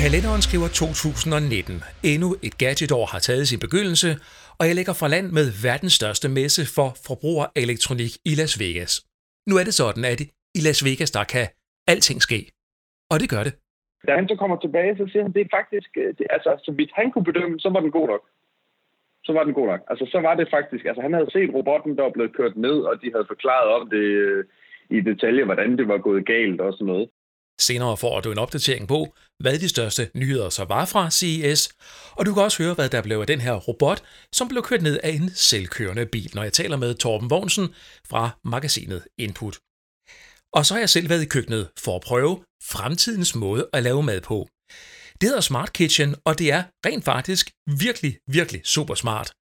Kalenderen skriver 2019. Endnu et gadgetår har taget sin begyndelse, og jeg lægger fra land med verdens største messe for forbrugerelektronik i Las Vegas. Nu er det sådan, at i Las Vegas, der kan alting ske. Og det gør det. Da han så kommer tilbage, så siger han, det er faktisk, øh, det, altså, så vidt han kunne bedømme, så var den god nok. Så var den god nok. Altså, så var det faktisk, altså han havde set robotten, der var blevet kørt ned, og de havde forklaret om det øh, i detaljer, hvordan det var gået galt og sådan noget. Senere får du en opdatering på, hvad de største nyheder så var fra CES, og du kan også høre, hvad der blev af den her robot, som blev kørt ned af en selvkørende bil, når jeg taler med Torben Vognsen fra magasinet Input. Og så har jeg selv været i køkkenet for at prøve fremtidens måde at lave mad på. Det hedder Smart Kitchen, og det er rent faktisk virkelig, virkelig super smart.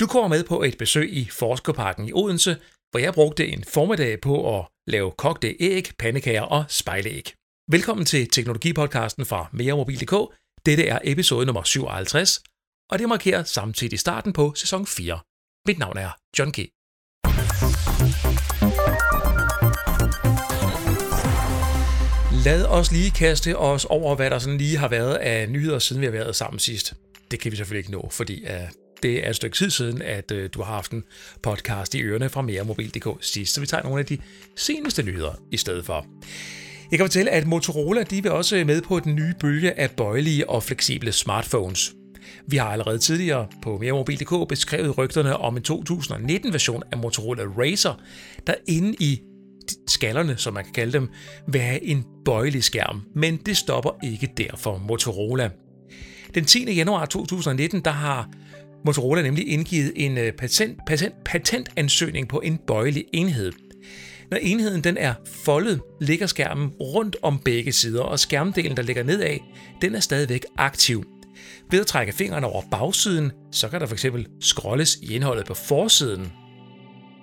Du kommer med på et besøg i Forskerparken i Odense, hvor jeg brugte en formiddag på at lave kogte æg, pandekager og spejlæg. Velkommen til Teknologipodcasten fra meremobil.dk. Dette er episode nummer 57, og det markerer samtidig starten på sæson 4. Mit navn er John G. Lad os lige kaste os over, hvad der sådan lige har været af nyheder, siden vi har været sammen sidst. Det kan vi selvfølgelig ikke nå, fordi uh, det er et stykke tid siden, at øh, du har haft en podcast i ørerne fra meremobil.dk sidst, så vi tager nogle af de seneste nyheder i stedet for. Jeg kan fortælle, at Motorola de vil også med på den nye bølge af bøjelige og fleksible smartphones. Vi har allerede tidligere på meremobil.dk beskrevet rygterne om en 2019-version af Motorola Razer, der inde i skallerne, som man kan kalde dem, vil have en bøjelig skærm, men det stopper ikke der for Motorola. Den 10. januar 2019, der har Motorola nemlig indgivet en øh, patent, patent, patentansøgning på en bøjelig enhed. Når enheden den er foldet, ligger skærmen rundt om begge sider, og skærmdelen, der ligger nedad, den er stadigvæk aktiv. Ved at trække fingrene over bagsiden, så kan der fx scrolles i indholdet på forsiden.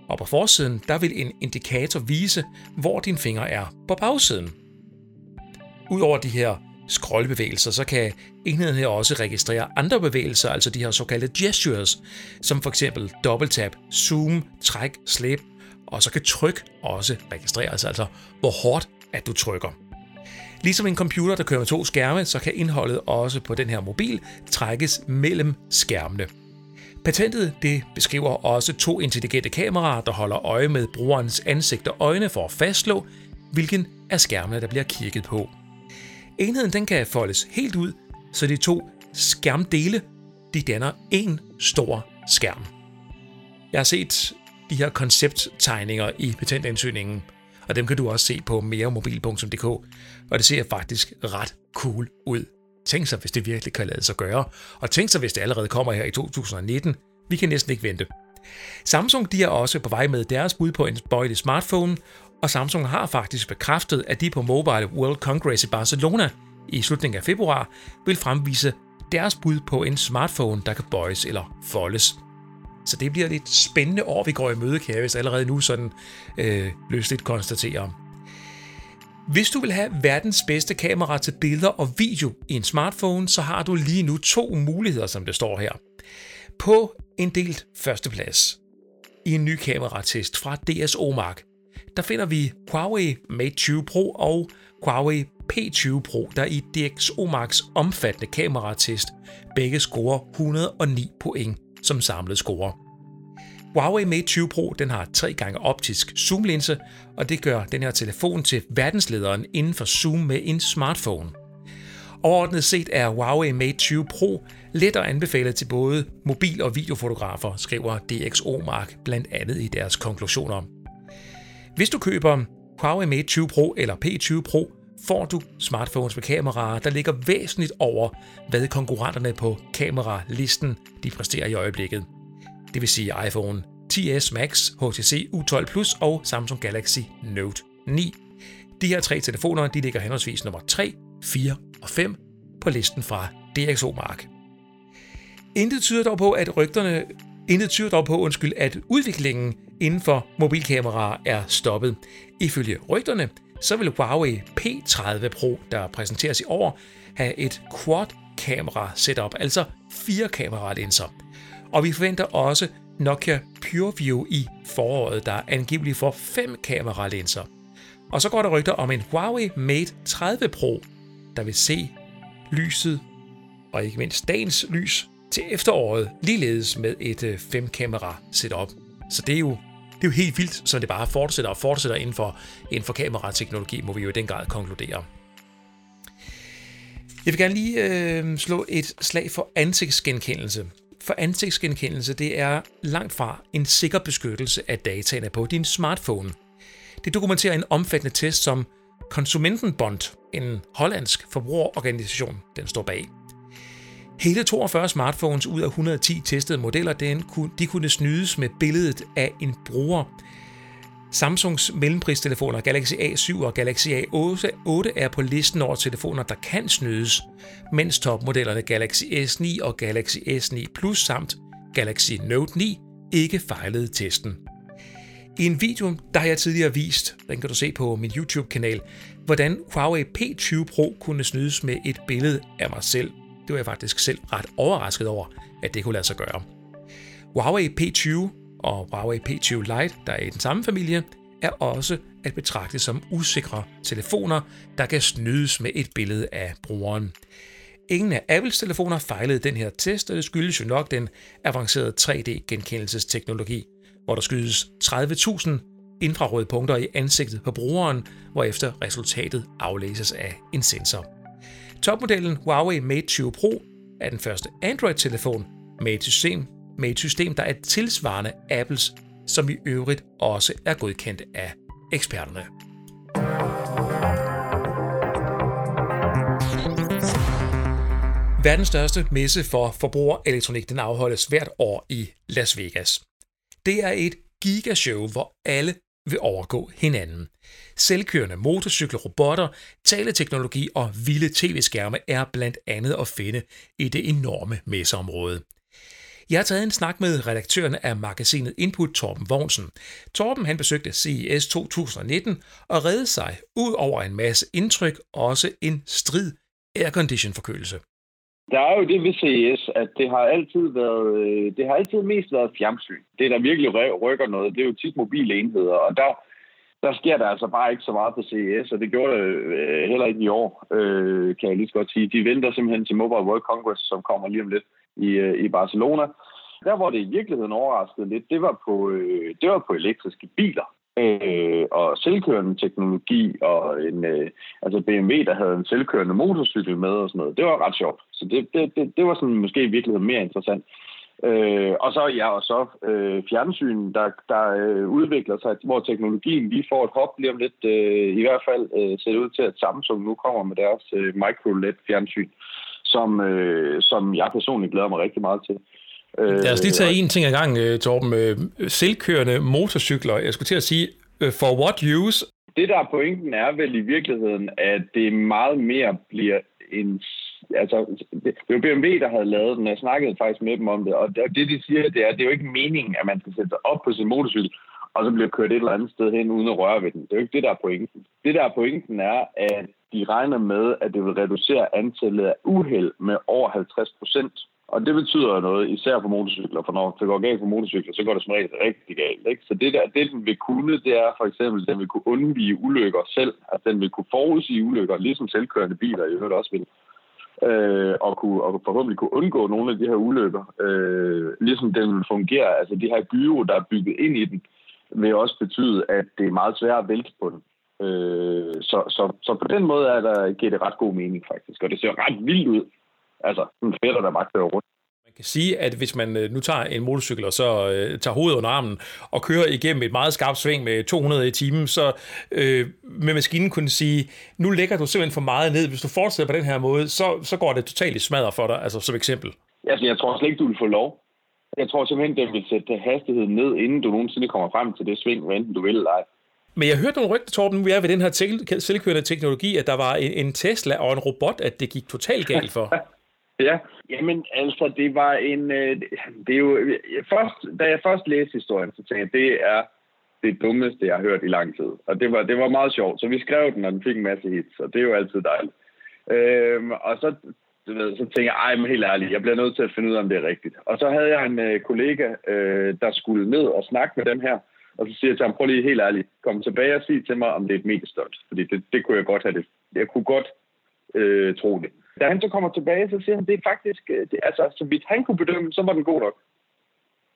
Og på forsiden, der vil en indikator vise, hvor din finger er på bagsiden. Udover de her scrollbevægelser, så kan enheden her også registrere andre bevægelser, altså de her såkaldte gestures, som for eksempel dobbelttap, zoom, træk, slip, og så kan tryk også registreres, altså hvor hårdt at du trykker. Ligesom en computer, der kører med to skærme, så kan indholdet også på den her mobil trækkes mellem skærmene. Patentet det beskriver også to intelligente kameraer, der holder øje med brugerens ansigt og øjne for at fastslå, hvilken af skærmene, der bliver kigget på. Enheden den kan foldes helt ud, så de to skærmdele de danner en stor skærm. Jeg har set de her koncepttegninger i patentansøgningen, og dem kan du også se på meremobil.dk, og det ser faktisk ret cool ud. Tænk sig, hvis det virkelig kan lade sig gøre, og tænk sig, hvis det allerede kommer her i 2019. Vi kan næsten ikke vente. Samsung de er også på vej med deres bud på en bøjelig smartphone, og Samsung har faktisk bekræftet, at de på Mobile World Congress i Barcelona i slutningen af februar vil fremvise deres bud på en smartphone, der kan bøjes eller foldes. Så det bliver lidt spændende år, vi går i møde, kan jeg vist allerede nu sådan øh, løsligt konstatere. Hvis du vil have verdens bedste kamera til billeder og video i en smartphone, så har du lige nu to muligheder, som det står her. På en delt førsteplads i en ny kameratest fra DSO-mark, der finder vi Huawei Mate 20 Pro og Huawei P20 Pro, der i DxOMarks omfattende kameratest begge scorer 109 point som samlet score. Huawei Mate 20 Pro den har tre gange optisk zoomlinse, og det gør den her telefon til verdenslederen inden for zoom med en smartphone. Overordnet set er Huawei Mate 20 Pro let at anbefale til både mobil- og videofotografer, skriver DxOMark blandt andet i deres konklusioner. Hvis du køber Huawei Mate 20 Pro eller P20 Pro, får du smartphones med kameraer, der ligger væsentligt over, hvad konkurrenterne på kameralisten de præsterer i øjeblikket. Det vil sige iPhone 10s Max, HTC U12 Plus og Samsung Galaxy Note 9. De her tre telefoner de ligger henholdsvis nummer 3, 4 og 5 på listen fra DxOMark. Intet tyder dog på, at rygterne Intet tyder dog på, undskyld, at udviklingen inden for mobilkameraer er stoppet. Ifølge rygterne, så vil Huawei P30 Pro, der præsenteres i år, have et quad-kamera setup, altså fire kameralinser. Og vi forventer også Nokia PureView i foråret, der angiveligt får fem kameralinser. Og så går der rygter om en Huawei Mate 30 Pro, der vil se lyset, og ikke mindst dagens lys, til efteråret, ligeledes med et øh, 5-kamera setup. Så det er jo det er jo helt vildt, så det bare fortsætter og fortsætter inden for, inden for kamerateknologi, må vi jo i den grad konkludere. Jeg vil gerne lige øh, slå et slag for ansigtsgenkendelse. For ansigtsgenkendelse, det er langt fra en sikker beskyttelse af dataene på din smartphone. Det dokumenterer en omfattende test, som Konsumentenbond, en hollandsk forbrugerorganisation, den står bag. Hele 42 smartphones ud af 110 testede modeller, den kunne, de kunne snydes med billedet af en bruger. Samsungs mellempristelefoner Galaxy A7 og Galaxy A8 er på listen over telefoner, der kan snydes, mens topmodellerne Galaxy S9 og Galaxy S9 Plus samt Galaxy Note 9 ikke fejlede testen. I en video, der har jeg tidligere vist, den kan du se på min YouTube-kanal, hvordan Huawei P20 Pro kunne snydes med et billede af mig selv. Det var jeg faktisk selv ret overrasket over, at det kunne lade sig gøre. Huawei P20 og Huawei P20 Lite, der er i den samme familie, er også at betragte som usikre telefoner, der kan snydes med et billede af brugeren. Ingen af Apples telefoner fejlede den her test, og det skyldes jo nok den avancerede 3D-genkendelsesteknologi, hvor der skydes 30.000 infrarøde punkter i ansigtet på brugeren, hvorefter resultatet aflæses af en sensor. Topmodellen Huawei Mate 20 Pro er den første Android-telefon med et system, med et system, der er tilsvarende Apples, som i øvrigt også er godkendt af eksperterne. Verdens største messe for forbrugerelektronik den afholdes hvert år i Las Vegas. Det er et gigashow, hvor alle vil overgå hinanden. Selvkørende motorcykler, robotter, taleteknologi og vilde tv-skærme er blandt andet at finde i det enorme messeområde. Jeg har taget en snak med redaktøren af magasinet Input, Torben Vognsen. Torben han besøgte CES 2019 og redde sig ud over en masse indtryk også en strid aircondition forkølelse. Der er jo det ved CES, at det har altid været, øh, det har altid mest været fjernsyn. Det, der virkelig rykker noget, det er jo tit mobile enheder, og der, der sker der altså bare ikke så meget på CES, og det gjorde det øh, heller ikke i år, øh, kan jeg lige så godt sige. De venter simpelthen til Mobile World Congress, som kommer lige om lidt i, øh, i Barcelona. Der, hvor det i virkeligheden overraskede lidt, det var på, det var på elektriske biler øh, og selvkørende teknologi, og en, øh, altså BMW, der havde en selvkørende motorcykel med og sådan noget. Det var ret sjovt. Så det, det, det, det var sådan måske i virkeligheden mere interessant. Øh, og så ja, og så øh, fjernsyn, der, der øh, udvikler sig, hvor teknologien lige får et hop lige om lidt. Øh, I hvert fald øh, ser det ud til, at Samsung nu kommer med deres øh, micro-LED fjernsyn, som, øh, som jeg personligt glæder mig rigtig meget til. Lad os lige tage en ting ad gang, øh, Torben. Øh, selvkørende motorcykler. Jeg skulle til at sige, øh, for what use? Det, der er pointen, er vel i virkeligheden, at det meget mere bliver en... Altså, det var BMW, der havde lavet den. Jeg snakkede faktisk med dem om det. Og det, de siger, det er, det er jo ikke meningen, at man skal sætte sig op på sin motorcykel, og så bliver kørt et eller andet sted hen uden at røre ved den. Det er jo ikke det, der er pointen. Det, der er pointen, er, at de regner med, at det vil reducere antallet af uheld med over 50 procent. Og det betyder noget, især på motorcykler, for når det går galt på motorcykler, så går det som regel rigtig galt. Ikke? Så det, der, det, den vil kunne, det er for eksempel, at den vil kunne undvige ulykker selv. At den vil kunne forudsige ulykker, ligesom selvkørende biler i øvrigt også vil. Øh, og, kunne, og forhåbentlig kunne undgå nogle af de her ulykker. Øh, ligesom den vil fungere, altså de her gyro, der er bygget ind i den, vil også betyde, at det er meget svært at vælte på den. Øh, så, så, så på den måde er der, giver det ret god mening faktisk, og det ser ret vildt ud Altså, en fætter, der bare kører rundt. Man kan sige, at hvis man øh, nu tager en motorcykel og så øh, tager hovedet under armen og kører igennem et meget skarpt sving med 200 i timen, så øh, med maskinen kunne sige, nu lægger du simpelthen for meget ned. Hvis du fortsætter på den her måde, så, så går det totalt i smadre for dig, altså som eksempel. Altså, jeg tror slet ikke, du vil få lov. Jeg tror simpelthen, den vil sætte hastigheden ned, inden du nogensinde kommer frem til det sving, hvad enten du vil eller ej. Men jeg hørte nogle rygter, Torben, nu er ved den her selvkørende teknologi, at der var en, en Tesla og en robot, at det gik totalt galt for. Ja, jamen altså, det var en... Øh, det er jo... Øh, først, da jeg først læste historien, så tænkte jeg, det er det dummeste, jeg har hørt i lang tid. Og det var, det var meget sjovt. Så vi skrev den, og den fik en masse hits, og det er jo altid dejligt. Øhm, og så, du ved, så tænkte jeg, ej, men helt ærligt, jeg bliver nødt til at finde ud af, om det er rigtigt. Og så havde jeg en øh, kollega, øh, der skulle ned og snakke med dem her, Og så siger jeg til ham, prøv lige helt ærligt, kom tilbage og sig til mig, om det er et mediestunt. Fordi det, det kunne jeg godt have det. Jeg kunne godt øh, tro det. Da han så kommer tilbage, så siger han, det er faktisk, øh, det, altså, så vidt han kunne bedømme, så var den god nok.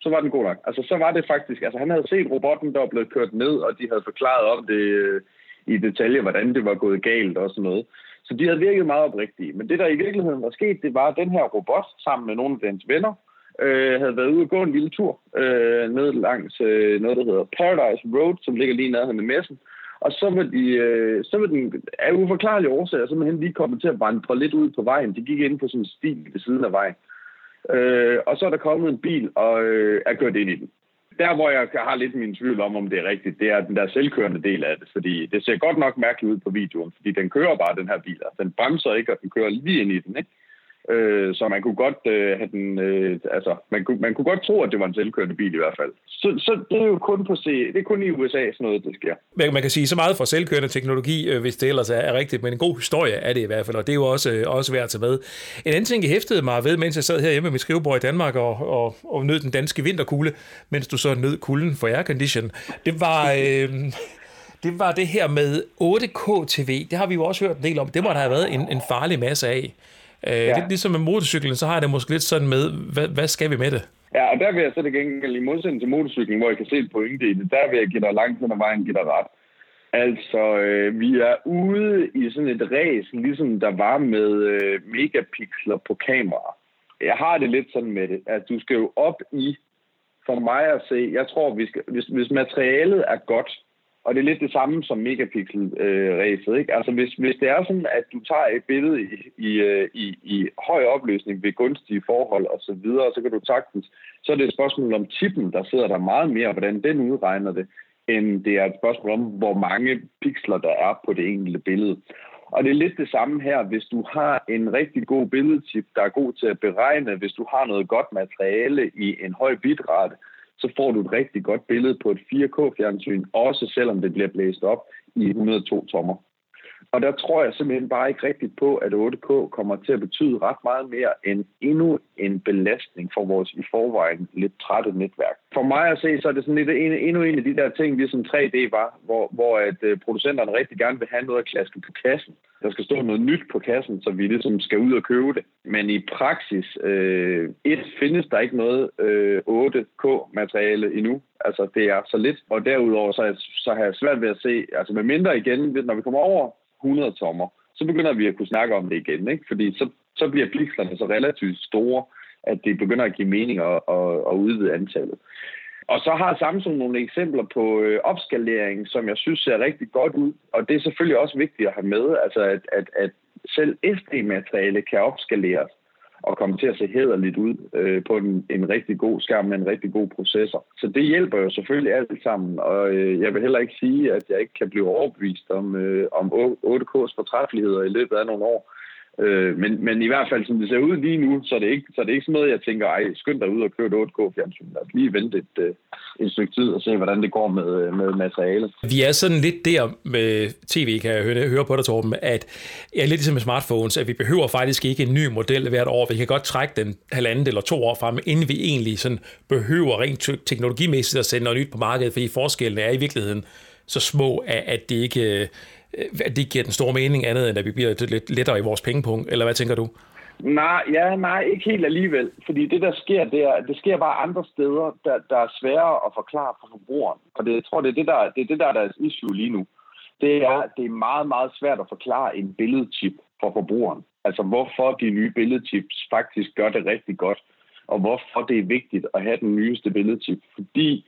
Så var den god nok. Altså, så var det faktisk, altså han havde set robotten, der var blevet kørt ned, og de havde forklaret om det øh, i detalje, hvordan det var gået galt og sådan noget. Så de havde virket meget oprigtige. Men det, der i virkeligheden var sket, det var, at den her robot, sammen med nogle af dens venner, øh, havde været ude og gå en lille tur øh, ned langs øh, noget, der hedder Paradise Road, som ligger lige nede med messen. Og så vil, de, øh, så vil den af uforklarlige årsager simpelthen lige komme til at vandre lidt ud på vejen. De gik ind på sådan en sti ved siden af vejen. Øh, og så er der kommet en bil og øh, er kørt ind i den. Der, hvor jeg har lidt min tvivl om, om det er rigtigt, det er den der selvkørende del af det. Fordi det ser godt nok mærkeligt ud på videoen, fordi den kører bare, den her bil. Altså, den bremser ikke, og den kører lige ind i den. Ikke? Øh, så man kunne godt øh, have den, øh, altså, man kunne, man kunne godt tro, at det var en selvkørende bil i hvert fald. Så, så det er jo kun på se, det er kun i USA sådan noget, det sker. Man, man kan sige så meget for selvkørende teknologi, øh, hvis det ellers er, er rigtigt, men en god historie er det i hvert fald, og det er jo også, øh, også værd at tage med. En anden ting, jeg hæftede mig ved, mens jeg sad herhjemme med mit skrivebord i Danmark og, og, og nød den danske vinterkugle, mens du så nød kulden for aircondition, det var... Øh, det var det her med 8K-TV. Det har vi jo også hørt en del om. Det må der have været en, en farlig masse af. Øh, ja. Lidt ligesom med motorcyklen, så har jeg det måske lidt sådan med, hvad, hvad skal vi med det? Ja, og der vil jeg så det gengæld i modsætning til motorcyklen, hvor jeg kan se et pointe i det, der vil jeg give dig langt hen ad vejen, give dig ret. Altså, øh, vi er ude i sådan et ræs, ligesom der var med øh, megapixler på kamera. Jeg har det lidt sådan med det, at du skal jo op i, for mig at se, jeg tror, vi skal, hvis, hvis materialet er godt, og det er lidt det samme som megapixel-ræset. Ikke? Altså hvis, hvis det er sådan, at du tager et billede i, i, øh, i, i høj opløsning ved gunstige forhold og så videre, så kan du sagtens, så er det et spørgsmål om tippen, der sidder der meget mere, hvordan den udregner det, end det er et spørgsmål om, hvor mange pixler der er på det enkelte billede. Og det er lidt det samme her, hvis du har en rigtig god billedtip, der er god til at beregne, hvis du har noget godt materiale i en høj bitrate, så får du et rigtig godt billede på et 4K-fjernsyn, også selvom det bliver blæst op i 102 tommer. Og der tror jeg simpelthen bare ikke rigtigt på, at 8K kommer til at betyde ret meget mere end endnu en belastning for vores i forvejen lidt trætte netværk. For mig at se, så er det sådan lidt en, endnu en af de der ting, ligesom 3D var, hvor, hvor at øh, producenterne rigtig gerne vil have noget at klaske på kassen. Der skal stå noget nyt på kassen, så vi ligesom skal ud og købe det. Men i praksis, øh, et, findes der ikke noget øh, 8K-materiale endnu. Altså, det er så lidt. Og derudover, så, så har jeg svært ved at se, altså med mindre igen, når vi kommer over 100 tommer, så begynder vi at kunne snakke om det igen, ikke? fordi så, så bliver pixlerne så relativt store, at det begynder at give mening at, at, at udvide antallet. Og så har Samsung nogle eksempler på øh, opskalering, som jeg synes ser rigtig godt ud, og det er selvfølgelig også vigtigt at have med, altså at, at, at selv SD-materiale kan opskaleres og komme til at se hederligt ud øh, på en, en rigtig god skærm med en rigtig god processor. Så det hjælper jo selvfølgelig alt sammen, og øh, jeg vil heller ikke sige, at jeg ikke kan blive overbevist om, øh, om 8K's fortræffeligheder i løbet af nogle år. Øh, men, men i hvert fald, som det ser ud lige nu, så er det ikke, så er det ikke sådan noget, jeg tænker, ej, skynd dig ud og køb et 8K-fjernsyn. Lad os lige vente et, øh, et stykke tid og se, hvordan det går med, øh, med materialet. Vi er sådan lidt der med tv, kan jeg høre, høre på dig, Torben, at jeg er lidt ligesom med smartphones, at vi behøver faktisk ikke en ny model hvert år. Vi kan godt trække den halvandet eller to år frem, inden vi egentlig sådan behøver rent teknologimæssigt at sende noget nyt på markedet, fordi forskellene er i virkeligheden så små, at det ikke øh, Øh, at det giver den store mening andet, end at vi bliver lidt lettere i vores pengepunkt, eller hvad tænker du? Nej, ja, nej, ikke helt alligevel. Fordi det, der sker, det, er, det sker bare andre steder, der, der er sværere at forklare for forbrugeren. Og det, jeg tror, det er det, der, det er det, der er deres issue lige nu. Det er, det er meget, meget svært at forklare en billedchip for forbrugeren. Altså, hvorfor de nye billedchips faktisk gør det rigtig godt, og hvorfor det er vigtigt at have den nyeste billedchip. Fordi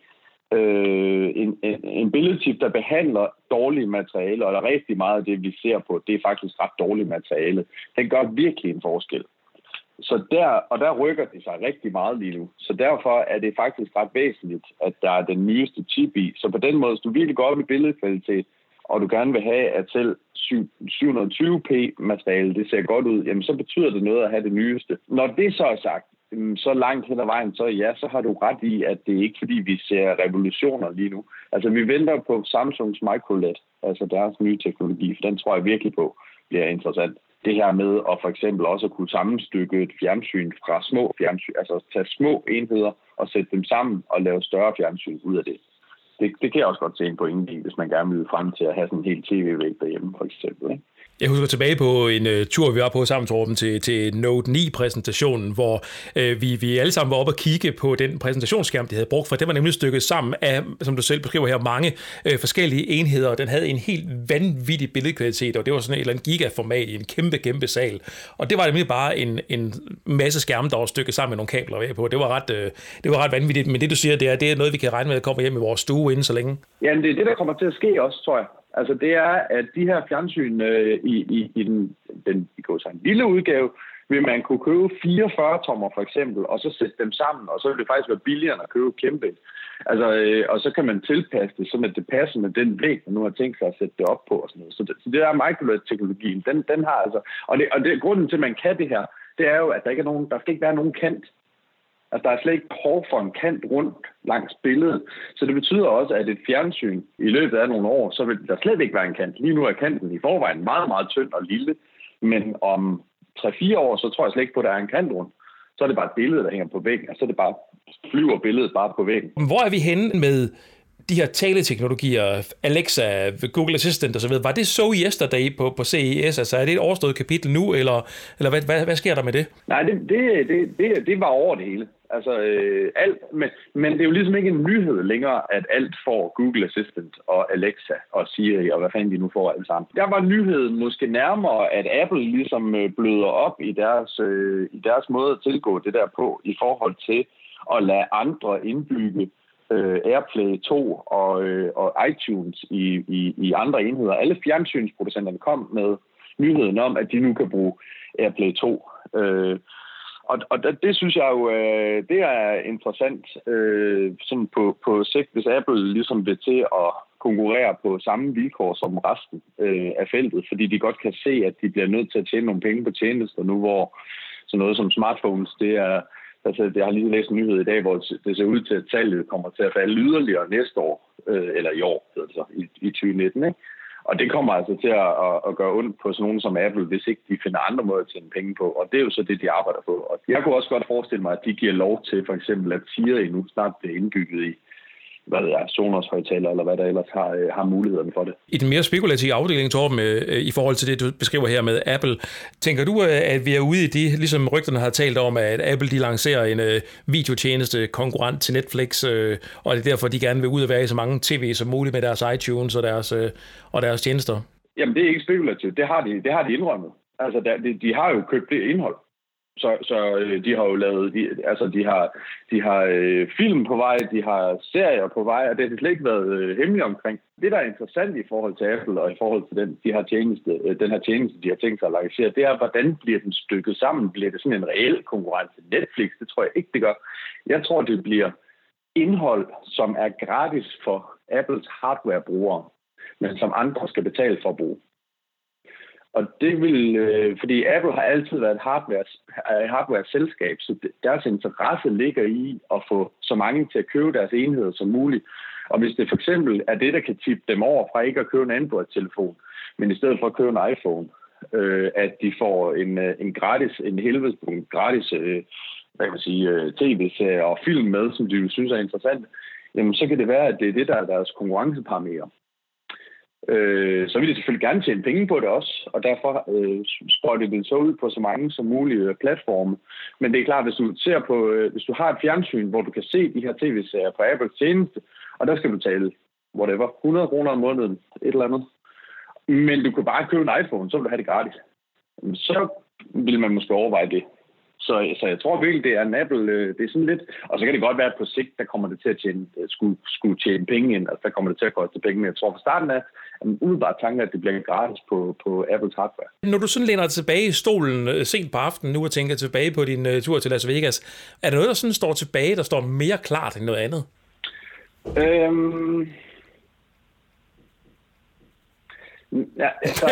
øh, en, en, en billedtip, der behandler dårlige materialer, eller rigtig meget af det, vi ser på, det er faktisk ret dårligt materiale. Den gør virkelig en forskel. Så der, og der rykker det sig rigtig meget lige nu. Så derfor er det faktisk ret væsentligt, at der er den nyeste chip i. Så på den måde, hvis du virkelig går op i billedkvalitet, og du gerne vil have, at selv 720p materiale, det ser godt ud, jamen så betyder det noget at have det nyeste. Når det så er sagt, Øhm, så langt hen ad vejen, så ja, så har du ret i, at det er ikke fordi, vi ser revolutioner lige nu. Altså, vi venter på Samsungs MicroLED, altså deres nye teknologi, for den tror jeg virkelig på bliver interessant. Det her med at for eksempel også kunne sammenstykke et fjernsyn fra små fjernsyn, altså tage små enheder og sætte dem sammen og lave større fjernsyn ud af det. det, det kan jeg også godt se en pointe i, hvis man gerne vil frem til at have sådan en helt tv-væg derhjemme, for eksempel. Ikke? Jeg husker tilbage på en uh, tur, vi var på sammen, Torben, til, til Note 9-præsentationen, hvor uh, vi, vi alle sammen var oppe og kigge på den præsentationsskærm, de havde brugt, for det var nemlig stykket sammen af, som du selv beskriver her, mange uh, forskellige enheder, og den havde en helt vanvittig billedkvalitet, og det var sådan et eller andet gigaformat i en kæmpe, kæmpe sal. Og det var nemlig bare en, en masse skærme, der var stykket sammen med nogle kabler på. Det var ret, uh, det var ret vanvittigt, men det du siger, det er, det er noget, vi kan regne med at komme hjem i vores stue inden så længe. Jamen, det er det, der kommer til at ske også, tror jeg. Altså det er, at de her fjernsyn øh, i, i, i den, den i går så en lille udgave, vil man kunne købe 44 tommer for eksempel, og så sætte dem sammen, og så vil det faktisk være billigere at købe kæmpe. Altså, øh, og så kan man tilpasse det, så det passer med den væg, man nu har tænkt sig at sætte det op på. Og sådan noget. Så, det, så det der microLED-teknologien, den, den har altså... Og, det, og det, grunden til, at man kan det her, det er jo, at der ikke er nogen, der skal ikke være nogen kant Altså, der er slet ikke behov for en kant rundt langs billedet. Så det betyder også, at et fjernsyn i løbet af nogle år, så vil der slet ikke være en kant. Lige nu er kanten i forvejen meget, meget tynd og lille. Men om 3-4 år, så tror jeg slet ikke på, at der er en kant rundt. Så er det bare et billede, der hænger på væggen, og så er det bare, flyver billedet bare på væggen. Hvor er vi henne med de her taleteknologier, Alexa, Google Assistant osv., var det så yesterday på, på CES? Altså er det et overstået kapitel nu, eller, eller hvad, hvad, hvad sker der med det? Nej, det, det, det, det, det var over det hele. Altså, øh, alt, men, men det er jo ligesom ikke en nyhed længere, at alt får Google Assistant og Alexa og Siri og hvad fanden de nu får alle sammen. Der var nyheden måske nærmere, at Apple ligesom øh, bløder op i deres, øh, i deres måde at tilgå det der på i forhold til at lade andre indbygge øh, AirPlay 2 og, øh, og iTunes i, i, i andre enheder. Alle fjernsynsproducenterne kom med nyheden om, at de nu kan bruge AirPlay 2. Øh, og, og det, det synes jeg jo, øh, det er interessant øh, sådan på, på sigt, hvis Apple ligesom vil til at konkurrere på samme vilkår som resten øh, af feltet, fordi de godt kan se, at de bliver nødt til at tjene nogle penge på tjenester nu, hvor sådan noget som smartphones, det er, altså jeg har lige læst en nyhed i dag, hvor det ser ud til, at tallet kommer til at falde yderligere næste år, øh, eller i år, altså i, i 2019, ikke? Og det kommer altså til at, at, at gøre ondt på sådan nogen som Apple, hvis ikke de finder andre måder at tjene penge på. Og det er jo så det, de arbejder på. Og jeg kunne også godt forestille mig, at de giver lov til for eksempel, at Siri nu snart bliver indbygget i, hvad det er, Sonos højtaler, eller hvad der ellers har, øh, har mulighederne for det. I den mere spekulative afdeling, Torben, øh, i forhold til det, du beskriver her med Apple, tænker du, øh, at vi er ude i det, ligesom rygterne har talt om, at Apple de lancerer en videotjeneste konkurrent til Netflix, og det er derfor, de gerne vil ud og være i så mange tv som muligt med deres iTunes og deres, og deres tjenester? Jamen, det er ikke spekulativt. Det har de, det har de indrømmet. Altså, de, de har jo købt det indhold. Så, så øh, de har jo lavet, de, altså de har, de har øh, film på vej, de har serier på vej, og det har slet ikke været øh, hemmeligt omkring. Det, der er interessant i forhold til Apple og i forhold til den, de her tjeneste, øh, den her tjeneste, de har tænkt sig at lancere, det er, hvordan bliver den stykket sammen? Bliver det sådan en reel konkurrence til Netflix? Det tror jeg ikke, det gør. Jeg tror, det bliver indhold, som er gratis for Apples hardware-brugere, men som andre skal betale for at bruge. Og det vil, øh, fordi Apple har altid været et hardware, hardware-selskab, så deres interesse ligger i at få så mange til at købe deres enheder som muligt. Og hvis det for eksempel er det, der kan tippe dem over fra ikke at købe en Android-telefon, men i stedet for at købe en iPhone, øh, at de får en, øh, en gratis, en helvedes, en gratis øh, hvad kan man sige, øh, tv-serie og film med, som de synes er interessant, jamen så kan det være, at det er det, der er deres konkurrenceparameter øh, så vil de selvfølgelig gerne tjene penge på det også, og derfor øh, sprøjter det så ud på så mange som mulige øh, platforme. Men det er klart, hvis du ser på, øh, hvis du har et fjernsyn, hvor du kan se de her tv-serier på Apples tjeneste, og der skal du betale, whatever, 100 kroner om måneden, et eller andet. Men du kan bare købe en iPhone, så vil du have det gratis. Så vil man måske overveje det. Så, så jeg tror virkelig, det er en Apple, øh, det er sådan lidt, og så kan det godt være, at på sigt, der kommer det til at tjene, øh, skulle, skulle tjene penge ind, altså der kommer det til at koste penge, men jeg tror fra starten af, at man umiddelbart tanke, at det bliver gratis på, på Apples hardware. Når du sådan læner dig tilbage i stolen øh, sent på aftenen nu og tænker tilbage på din uh, tur til Las Vegas, er der noget, der sådan står tilbage, der står mere klart end noget andet? Øhm, Ja, altså,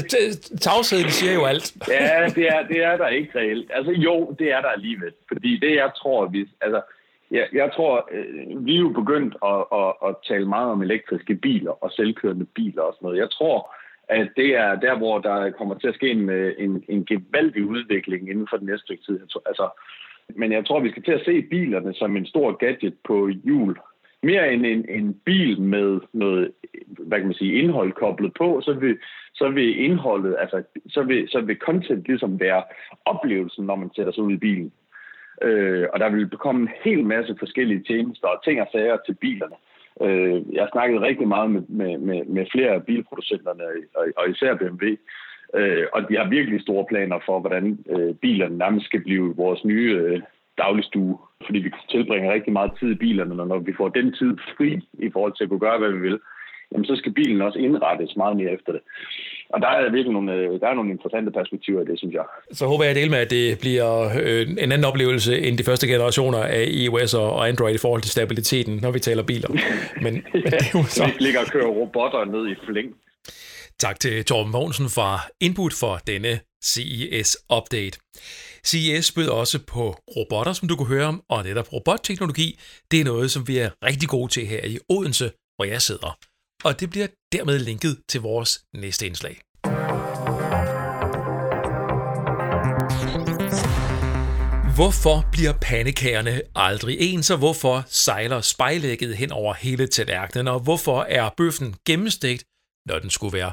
Tavsheden siger jo alt. ja, det er, det er der ikke reelt. Altså jo, det er der alligevel. Fordi det, jeg tror, vi... Altså, jeg, jeg tror, øh, vi er jo begyndt at, at, at tale meget om elektriske biler og selvkørende biler og sådan noget. Jeg tror, at det er der, hvor der kommer til at ske en, øh, en, en gevaldig udvikling inden for den næste stykke tid. Altså, men jeg tror, vi skal til at se bilerne som en stor gadget på hjul mere end en, en bil med noget, hvad kan man sige, indhold koblet på, så vil, så vil indholdet, altså, så vil, så vil content ligesom være oplevelsen, når man sætter sig ud i bilen. Øh, og der vil komme en hel masse forskellige tjenester og ting og sager til bilerne. Øh, jeg har snakket rigtig meget med, med, med, med flere af bilproducenterne, og, og især BMW, øh, og de har virkelig store planer for, hvordan øh, bilerne nærmest skal blive vores nye øh, dagligstue, fordi vi tilbringer rigtig meget tid i bilerne, og når vi får den tid fri i forhold til at kunne gøre, hvad vi vil, jamen så skal bilen også indrettes meget mere efter det. Og der er virkelig nogle, øh, der er nogle interessante perspektiver i det, synes jeg. Så håber jeg del med, at det bliver øh, en anden oplevelse end de første generationer af iOS og Android i forhold til stabiliteten, når vi taler biler. Men, ja, men det er jo så... Vi ligger og kører robotter ned i flæng. Tak til Torben Mogensen fra Input for denne CES-update. CES bød også på robotter, som du kunne høre om, og netop robotteknologi, det er noget, som vi er rigtig gode til her i Odense, hvor jeg sidder og det bliver dermed linket til vores næste indslag. Hvorfor bliver pandekagerne aldrig ens, og hvorfor sejler spejlægget hen over hele tallerkenen, og hvorfor er bøffen gennemstegt, når den skulle være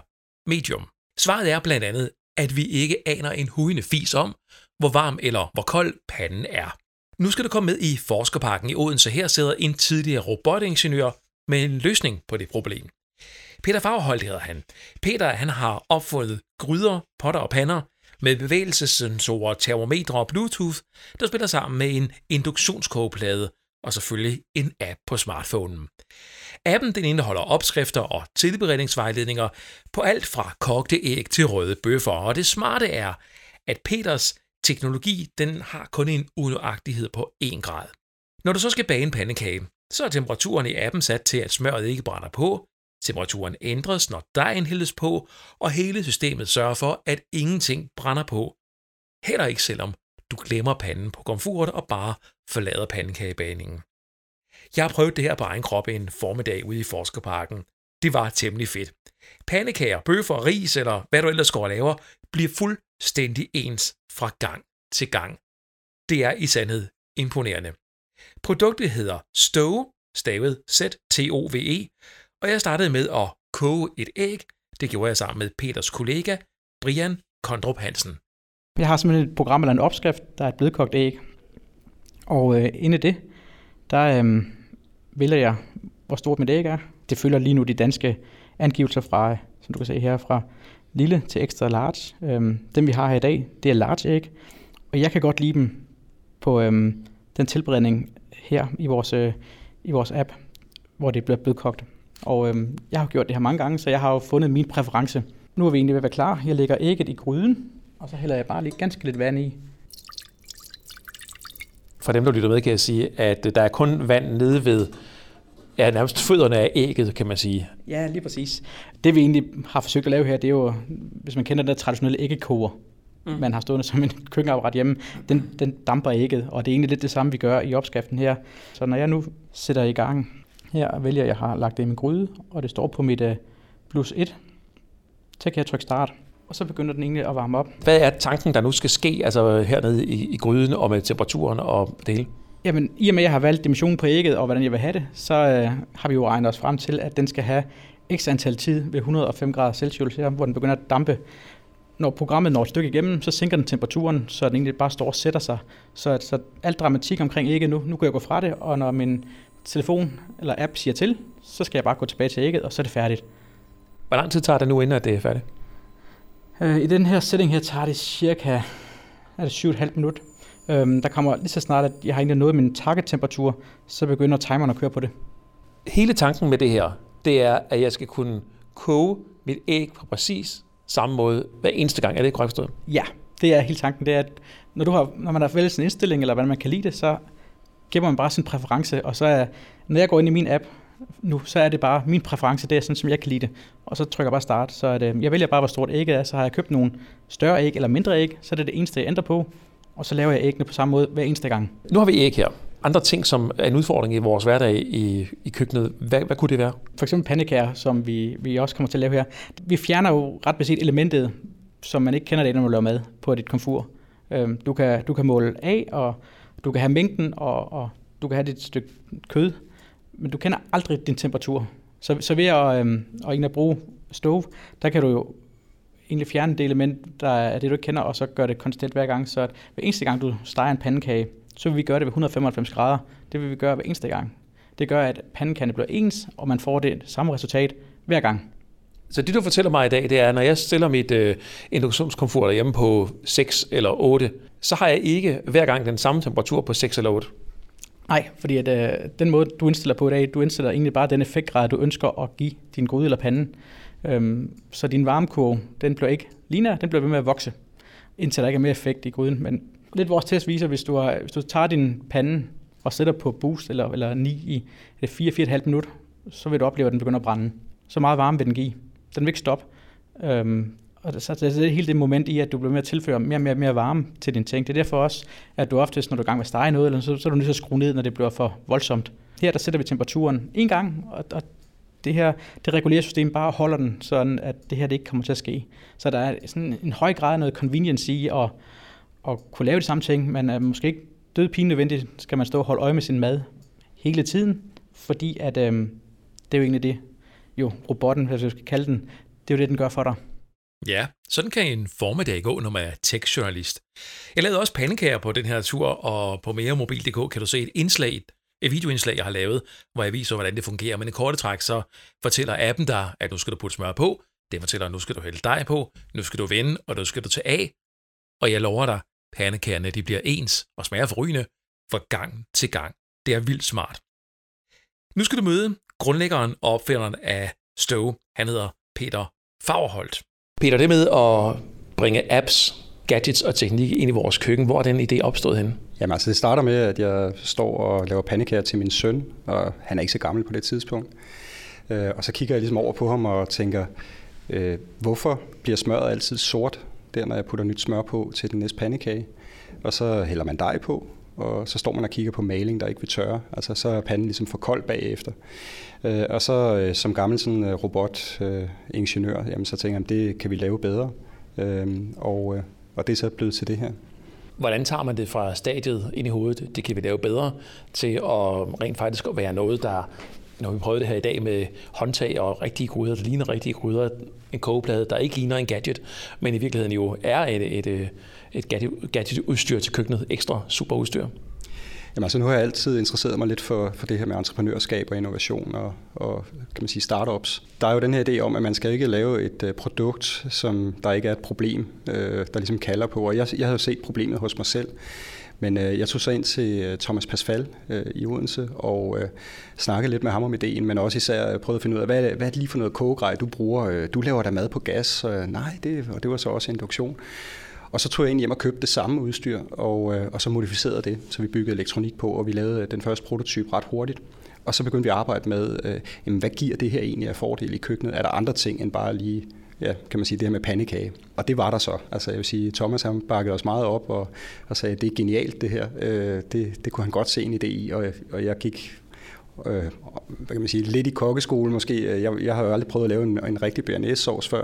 medium? Svaret er blandt andet, at vi ikke aner en hujende fis om, hvor varm eller hvor kold panden er. Nu skal du komme med i Forskerparken i Odense. Her sidder en tidligere robotingeniør med en løsning på det problem. Peter Fagerholt hedder han. Peter han har opfundet gryder, potter og pander med bevægelsessensorer, termometre og Bluetooth, der spiller sammen med en induktionskogeplade og selvfølgelig en app på smartphonen. Appen den indeholder opskrifter og tilberedningsvejledninger på alt fra kogte æg til røde bøffer, og det smarte er, at Peters teknologi den har kun en unøjagtighed på 1 grad. Når du så skal bage en pandekage, så er temperaturen i appen sat til, at smøret ikke brænder på, Temperaturen ændres, når dejen hældes på, og hele systemet sørger for, at ingenting brænder på. Heller ikke selvom du glemmer panden på komfuret og bare forlader pandekagebaningen. Jeg har prøvet det her på egen krop en formiddag ude i Forskerparken. Det var temmelig fedt. Pandekager, bøffer, ris eller hvad du ellers går og laver, bliver fuldstændig ens fra gang til gang. Det er i sandhed imponerende. Produktet hedder Stove, stavet Z-T-O-V-E, og jeg startede med at koge et æg. Det gjorde jeg sammen med Peters kollega, Brian Kondrup Hansen. Jeg har simpelthen et program eller en opskrift, der er et blødkogt æg. Og øh, inde i det, der øh, vælger jeg, hvor stort mit æg er. Det følger lige nu de danske angivelser fra, som du kan se her, fra lille til extra large. Øhm, dem vi har her i dag, det er large æg. Og jeg kan godt lide dem på øhm, den tilberedning her i vores, øh, i vores app, hvor det bliver blødkogt. Og øhm, jeg har gjort det her mange gange, så jeg har jo fundet min præference. Nu er vi egentlig ved at være klar. Jeg lægger ægget i gryden, og så hælder jeg bare lige ganske lidt vand i. For dem, der lytter med, kan jeg sige, at der er kun vand nede ved ja, nærmest fødderne af ægget, kan man sige. Ja, lige præcis. Det vi egentlig har forsøgt at lave her, det er jo, hvis man kender den traditionelle æggekoger, mm. man har stående som en køkkenapparat hjemme, den, den damper ægget, og det er egentlig lidt det samme, vi gør i opskriften her. Så når jeg nu sætter i gang, her vælger jeg, har lagt det i min gryde, og det står på mit uh, plus 1. Så kan jeg trykke start, og så begynder den egentlig at varme op. Hvad er tanken, der nu skal ske altså hernede i, i gryden og med temperaturen og det hele? Jamen, i og med, at jeg har valgt dimensionen på ægget og hvordan jeg vil have det, så uh, har vi jo regnet os frem til, at den skal have x antal tid ved 105 grader Celsius, hvor den begynder at dampe. Når programmet når et stykke igennem, så sænker den temperaturen, så den egentlig bare står og sætter sig. Så, så alt dramatik omkring ægget nu, nu kan jeg gå fra det, og når min telefon eller app siger til, så skal jeg bare gå tilbage til ægget, og så er det færdigt. Hvor lang tid tager det nu, inden det er færdigt? Øh, I den her setting her tager det cirka er det 7,5 minut. Øhm, der kommer lige så snart, at jeg har egentlig nået min target-temperatur, så begynder timeren at køre på det. Hele tanken med det her, det er, at jeg skal kunne koge mit æg på præcis samme måde hver eneste gang. Er det korrekt forstået? Ja, det er hele tanken. Det er, at når, du har, når man har fælles en indstilling, eller hvordan man kan lide det, så giver man bare sin præference, og så er, når jeg går ind i min app nu, så er det bare min præference, det er sådan, som jeg kan lide det. Og så trykker jeg bare start, så er det, jeg vælger bare, hvor stort ægget er, så har jeg købt nogle større æg eller mindre æg, så er det det eneste, jeg ændrer på, og så laver jeg æggene på samme måde hver eneste gang. Nu har vi æg her. Andre ting, som er en udfordring i vores hverdag i, i køkkenet, hvad, hvad kunne det være? For eksempel pandekager, som vi, vi også kommer til at lave her. Vi fjerner jo ret beset elementet, som man ikke kender det, når man laver mad på dit komfur. Øhm, du kan, du kan måle af, og du kan have mængden, og, og du kan have dit stykke kød, men du kender aldrig din temperatur. Så, så ved at, øhm, at egentlig bruge stove, der kan du jo egentlig fjerne det element, der er det, du ikke kender, og så gøre det konstant hver gang. Så at hver eneste gang, du steger en pandekage, så vil vi gøre det ved 195 grader. Det vil vi gøre hver eneste gang. Det gør, at pandekagerne bliver ens, og man får det samme resultat hver gang. Så det, du fortæller mig i dag, det er, når jeg stiller mit øh, induktionskomfort hjemme på 6 eller 8, så har jeg ikke hver gang den samme temperatur på 6 eller 8. Nej, fordi at, øh, den måde, du indstiller på i dag, du indstiller egentlig bare den effektgrad, du ønsker at give din gryde eller pande. Øhm, så din varmekurve, den bliver ikke linær, den bliver ved med at vokse, indtil der ikke er mere effekt i gryden. Men lidt vores test viser, hvis du, har, hvis du tager din pande og sætter på boost eller, eller 9 i 4-4,5 minutter, så vil du opleve, at den begynder at brænde. Så meget varme vil den give. Den vil ikke stoppe. Øhm, og så er det hele det moment i, at du bliver med at tilføre mere og mere, mere varme til din ting. Det er derfor også, at du oftest, når du er i gang med at stege noget, eller så, så er du nødt til at skrue ned, når det bliver for voldsomt. Her der sætter vi temperaturen en gang, og, og det her, det regulære system bare holder den, sådan at det her det ikke kommer til at ske. Så der er sådan en høj grad af noget convenience i at, at kunne lave de samme ting, men er måske ikke død pine nødvendigt, skal man stå og holde øje med sin mad hele tiden, fordi at, øhm, det er jo egentlig det, jo, robotten, hvis jeg skal kalde den, det er jo det, den gør for dig. Ja, sådan kan en formiddag gå, når man er tech-journalist. Jeg lavede også pandekager på den her tur, og på meremobil.dk kan du se et indslag, et videoindslag, jeg har lavet, hvor jeg viser, hvordan det fungerer. Men i korte træk, så fortæller appen dig, at nu skal du putte smør på, det fortæller, at nu skal du hælde dej på, nu skal du vende, og nu skal du tage af. Og jeg lover dig, pandekærne de bliver ens og smager forrygende fra gang til gang. Det er vildt smart. Nu skal du møde grundlæggeren og opfinderen af Stove. Han hedder Peter Fagerholt. Peter, det med at bringe apps, gadgets og teknik ind i vores køkken, hvor er den idé opstået henne? Jamen altså, det starter med, at jeg står og laver pandekager til min søn, og han er ikke så gammel på det tidspunkt. Øh, og så kigger jeg ligesom over på ham og tænker, øh, hvorfor bliver smøret altid sort, der når jeg putter nyt smør på til den næste pandekage? Og så hælder man dej på, og så står man og kigger på maling, der ikke vil tørre. Altså så er panden ligesom for kold bagefter. Øh, og så øh, som gammel sådan øh, robotingeniør, øh, jamen så tænker jeg, det kan vi lave bedre. Øh, og, øh, og det er så blevet til det her. Hvordan tager man det fra stadiet ind i hovedet, det kan vi lave bedre, til at rent faktisk være noget, der når vi prøvede det her i dag med håndtag og rigtige gryder, der ligner rigtige gryder, en kogeplade, der ikke ligner en gadget, men i virkeligheden jo er et, et, et gadgetudstyr til køkkenet, ekstra superudstyr. Jamen altså nu har jeg altid interesseret mig lidt for, for det her med entreprenørskab og innovation og, og kan man sige startups. Der er jo den her idé om, at man skal ikke lave et øh, produkt, som der ikke er et problem, øh, der ligesom kalder på. Og jeg, jeg havde set problemet hos mig selv. Men øh, jeg tog så ind til øh, Thomas Pasfal øh, i Odense og øh, snakkede lidt med ham om ideen, men også især prøvede at finde ud af, hvad, hvad er det lige for noget kogegrej, du bruger? Øh, du laver der mad på gas? Øh, nej, det, og det var så også induktion. Og så tog jeg ind hjem og købte det samme udstyr, og, øh, og så modificerede det, så vi byggede elektronik på, og vi lavede øh, den første prototype ret hurtigt. Og så begyndte vi at arbejde med, øh, jamen, hvad giver det her egentlig af fordel i køkkenet? Er der andre ting end bare lige ja, kan man sige, det her med pandekage. Og det var der så. Altså jeg vil sige, Thomas han bakkede os meget op og, og sagde, det er genialt det her. Øh, det, det kunne han godt se en idé i, og, og jeg gik øh, hvad kan man sige, lidt i kokkeskole måske. Øh, jeg, jeg har jo aldrig prøvet at lave en, en rigtig BRNS-sovs før.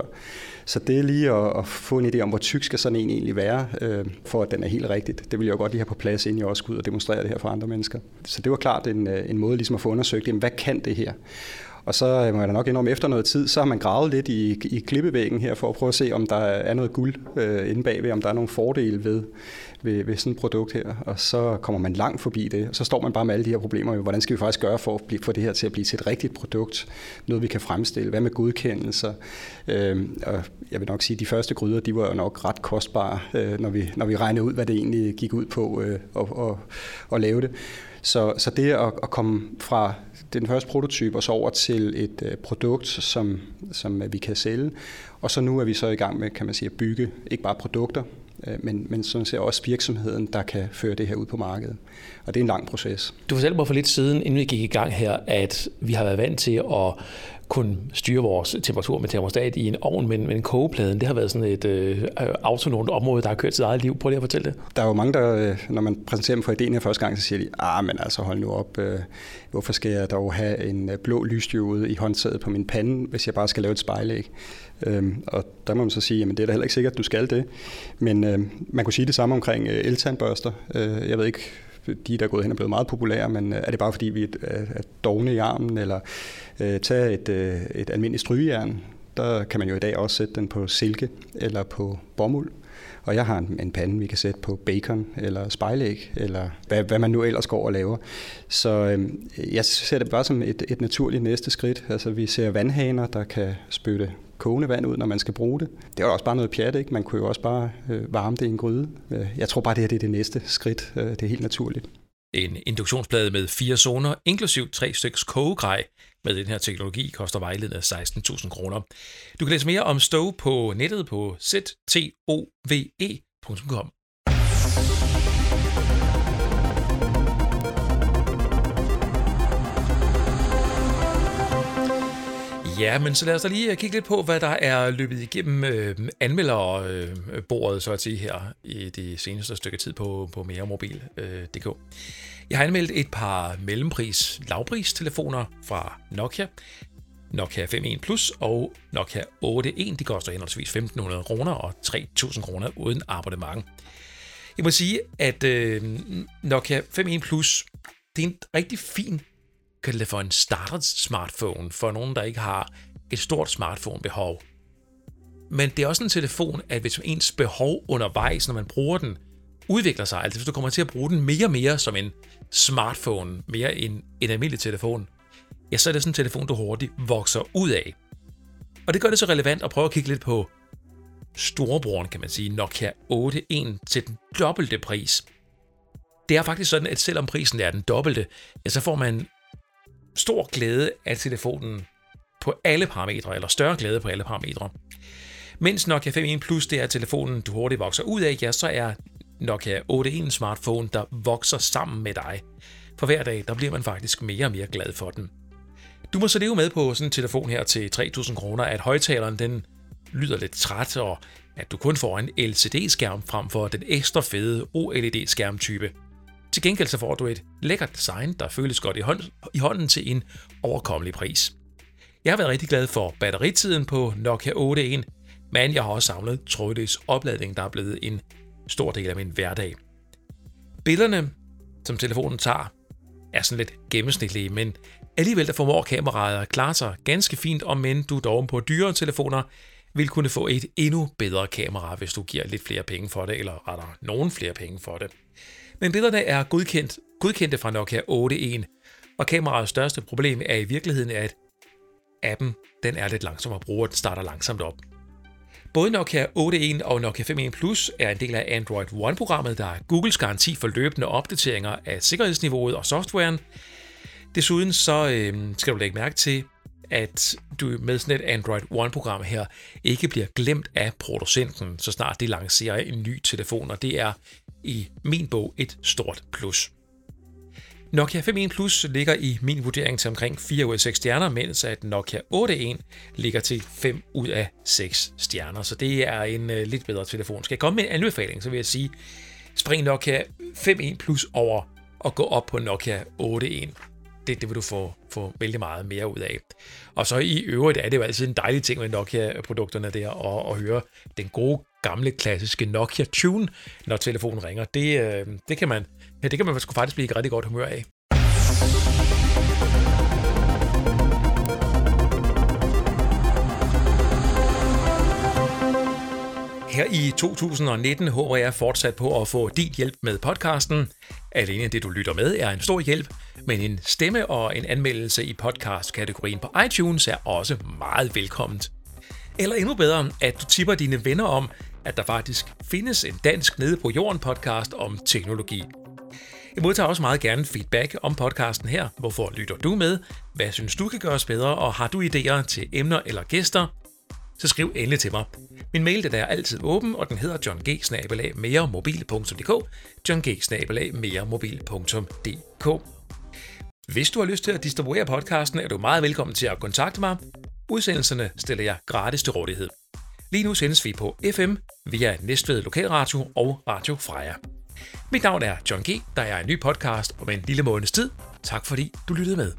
Så det er lige at, at få en idé om, hvor tyk skal sådan en egentlig være, øh, for at den er helt rigtigt. Det vil jeg jo godt lige have på plads, inden jeg også skal ud og demonstrere det her for andre mennesker. Så det var klart en, øh, en måde ligesom at få undersøgt, jamen, hvad kan det her? Og så øh, må jeg da nok indrømme, efter noget tid, så har man gravet lidt i, i klippevæggen her, for at prøve at se, om der er noget guld øh, inde bagved, om der er nogle fordele ved, ved, ved sådan et produkt her. Og så kommer man langt forbi det, og så står man bare med alle de her problemer. Hvordan skal vi faktisk gøre for at blive, få det her til at blive til et rigtigt produkt? Noget, vi kan fremstille. Hvad med godkendelser? Øh, og jeg vil nok sige, at de første gryder, de var jo nok ret kostbare, øh, når, vi, når vi regnede ud, hvad det egentlig gik ud på øh, at, at, at lave det. Så, så det at, at komme fra den første prototype og så over til et øh, produkt, som, som vi kan sælge. Og så nu er vi så i gang med, kan man sige, at bygge ikke bare produkter, men, men sådan set også virksomheden, der kan føre det her ud på markedet. Og det er en lang proces. Du fortalte mig for lidt siden, inden vi gik i gang her, at vi har været vant til at kunne styre vores temperatur med termostat i en ovn, men, men kogepladen, det har været sådan et øh, autonomt område, der har kørt sit eget liv. Prøv lige at fortælle det. Der er jo mange, der, øh, når man præsenterer dem for ideen her første gang, så siger de, ah, men altså hold nu op, øh, hvorfor skal jeg dog have en øh, blå lysstyrke i håndtaget på min pande, hvis jeg bare skal lave et spejlæg? Øhm, og der må man så sige, at det er da heller ikke sikkert, at du skal det. Men øhm, man kunne sige det samme omkring øh, eltandbørster. Øh, jeg ved ikke, de der er gået hen og blevet meget populære, men øh, er det bare fordi, vi er dogne i armen, eller øh, tage et, øh, et almindeligt strygejern, der kan man jo i dag også sætte den på silke eller på bomuld. Og jeg har en, en pande, vi kan sætte på bacon eller spejlæg, eller hvad, hvad man nu ellers går og laver. Så øh, jeg ser det bare som et, et naturligt næste skridt. Altså vi ser vandhaner, der kan spytte kogende vand ud, når man skal bruge det. Det er også bare noget pjat, ikke? Man kunne jo også bare øh, varme det i en gryde. Øh, jeg tror bare, det her det er det næste skridt. Øh, det er helt naturligt. En induktionsplade med fire zoner, inklusiv tre styks kogegrej, med den her teknologi koster vejledende 16.000 kroner. Du kan læse mere om Stove på nettet på ztove.com. Ja, men så lad os da lige øh, kigge lidt på, hvad der er løbet igennem øh, anmelderbordet, så at sige, her i det seneste stykke tid på, på meremobil.dk. Øh, jeg har anmeldt et par mellempris lavpris-telefoner fra Nokia. Nokia 5.1 Plus og Nokia 8.1. De koster henholdsvis 1.500 kroner og 3.000 kroner uden abonnement. Jeg må sige, at øh, Nokia 5.1 Plus, det er en rigtig fin kan det for en starter smartphone for nogen, der ikke har et stort smartphone-behov. Men det er også en telefon, at hvis ens behov undervejs, når man bruger den, udvikler sig, altså hvis du kommer til at bruge den mere og mere som en smartphone, mere end en almindelig telefon, ja, så er det sådan en telefon, du hurtigt vokser ud af. Og det gør det så relevant at prøve at kigge lidt på storebroren, kan man sige, Nokia 8.1 til den dobbelte pris. Det er faktisk sådan, at selvom prisen er den dobbelte, ja, så får man stor glæde af telefonen på alle parametre, eller større glæde på alle parametre. Mens Nokia 5.1 Plus det er telefonen, du hurtigt vokser ud af, ja, så er Nokia 8.1 smartphone, der vokser sammen med dig. For hver dag, der bliver man faktisk mere og mere glad for den. Du må så leve med på sådan en telefon her til 3.000 kroner, at højtaleren den lyder lidt træt, og at du kun får en LCD-skærm frem for den ekstra fede OLED-skærmtype. Til gengæld så får du et lækkert design, der føles godt i, hånd, i hånden til en overkommelig pris. Jeg har været rigtig glad for batteritiden på Nokia 8.1, men jeg har også samlet trådløs opladning, der er blevet en stor del af min hverdag. Billederne, som telefonen tager, er sådan lidt gennemsnitlige, men alligevel der formår kameraet at klare sig ganske fint, om men du dog på dyre telefoner vil kunne få et endnu bedre kamera, hvis du giver lidt flere penge for det, eller rettere nogen flere penge for det. Men billederne er godkendt, godkendte fra Nokia 8.1, og kameraets største problem er i virkeligheden, at appen den er lidt langsom at bruge, og den starter langsomt op. Både Nokia 8.1 og Nokia 5.1 Plus er en del af Android One-programmet, der er Googles garanti for løbende opdateringer af sikkerhedsniveauet og softwaren. Desuden så øh, skal du lægge mærke til, at du med sådan et Android One-program her ikke bliver glemt af producenten, så snart de lancerer en ny telefon, og det er i min bog et stort plus. Nokia 5.1 Plus ligger i min vurdering til omkring 4 ud af 6 stjerner, mens at Nokia 8.1 ligger til 5 ud af 6 stjerner. Så det er en uh, lidt bedre telefon. Skal jeg komme med en anbefaling, så vil jeg sige, spring Nokia 5.1 Plus over og gå op på Nokia 8.1 det, det vil du få, få vældig meget mere ud af. Og så i øvrigt er det jo altid en dejlig ting med Nokia-produkterne der, at, at høre den gode gamle klassiske Nokia Tune, når telefonen ringer. Det, øh, det kan man, ja, det kan man sgu faktisk blive i rigtig godt humør af. Her i 2019 håber jeg fortsat på at få din hjælp med podcasten. Alene det, du lytter med, er en stor hjælp, men en stemme og en anmeldelse i podcast-kategorien på iTunes er også meget velkomment. Eller endnu bedre, at du tipper dine venner om, at der faktisk findes en dansk nede på jorden podcast om teknologi. Jeg modtager også meget gerne feedback om podcasten her. Hvorfor lytter du med? Hvad synes du kan gøres bedre? Og har du idéer til emner eller gæster? Så skriv endelig til mig. Min mail den er altid åben, og den hedder johng-meremobil.dk johng-meremobil.dk Hvis du har lyst til at distribuere podcasten, er du meget velkommen til at kontakte mig. Udsendelserne stiller jeg gratis til rådighed. Lige nu sendes vi på FM via Næstved Lokalradio og Radio Freja. Mit navn er John G. Der er en ny podcast om en lille måneds tid. Tak fordi du lyttede med.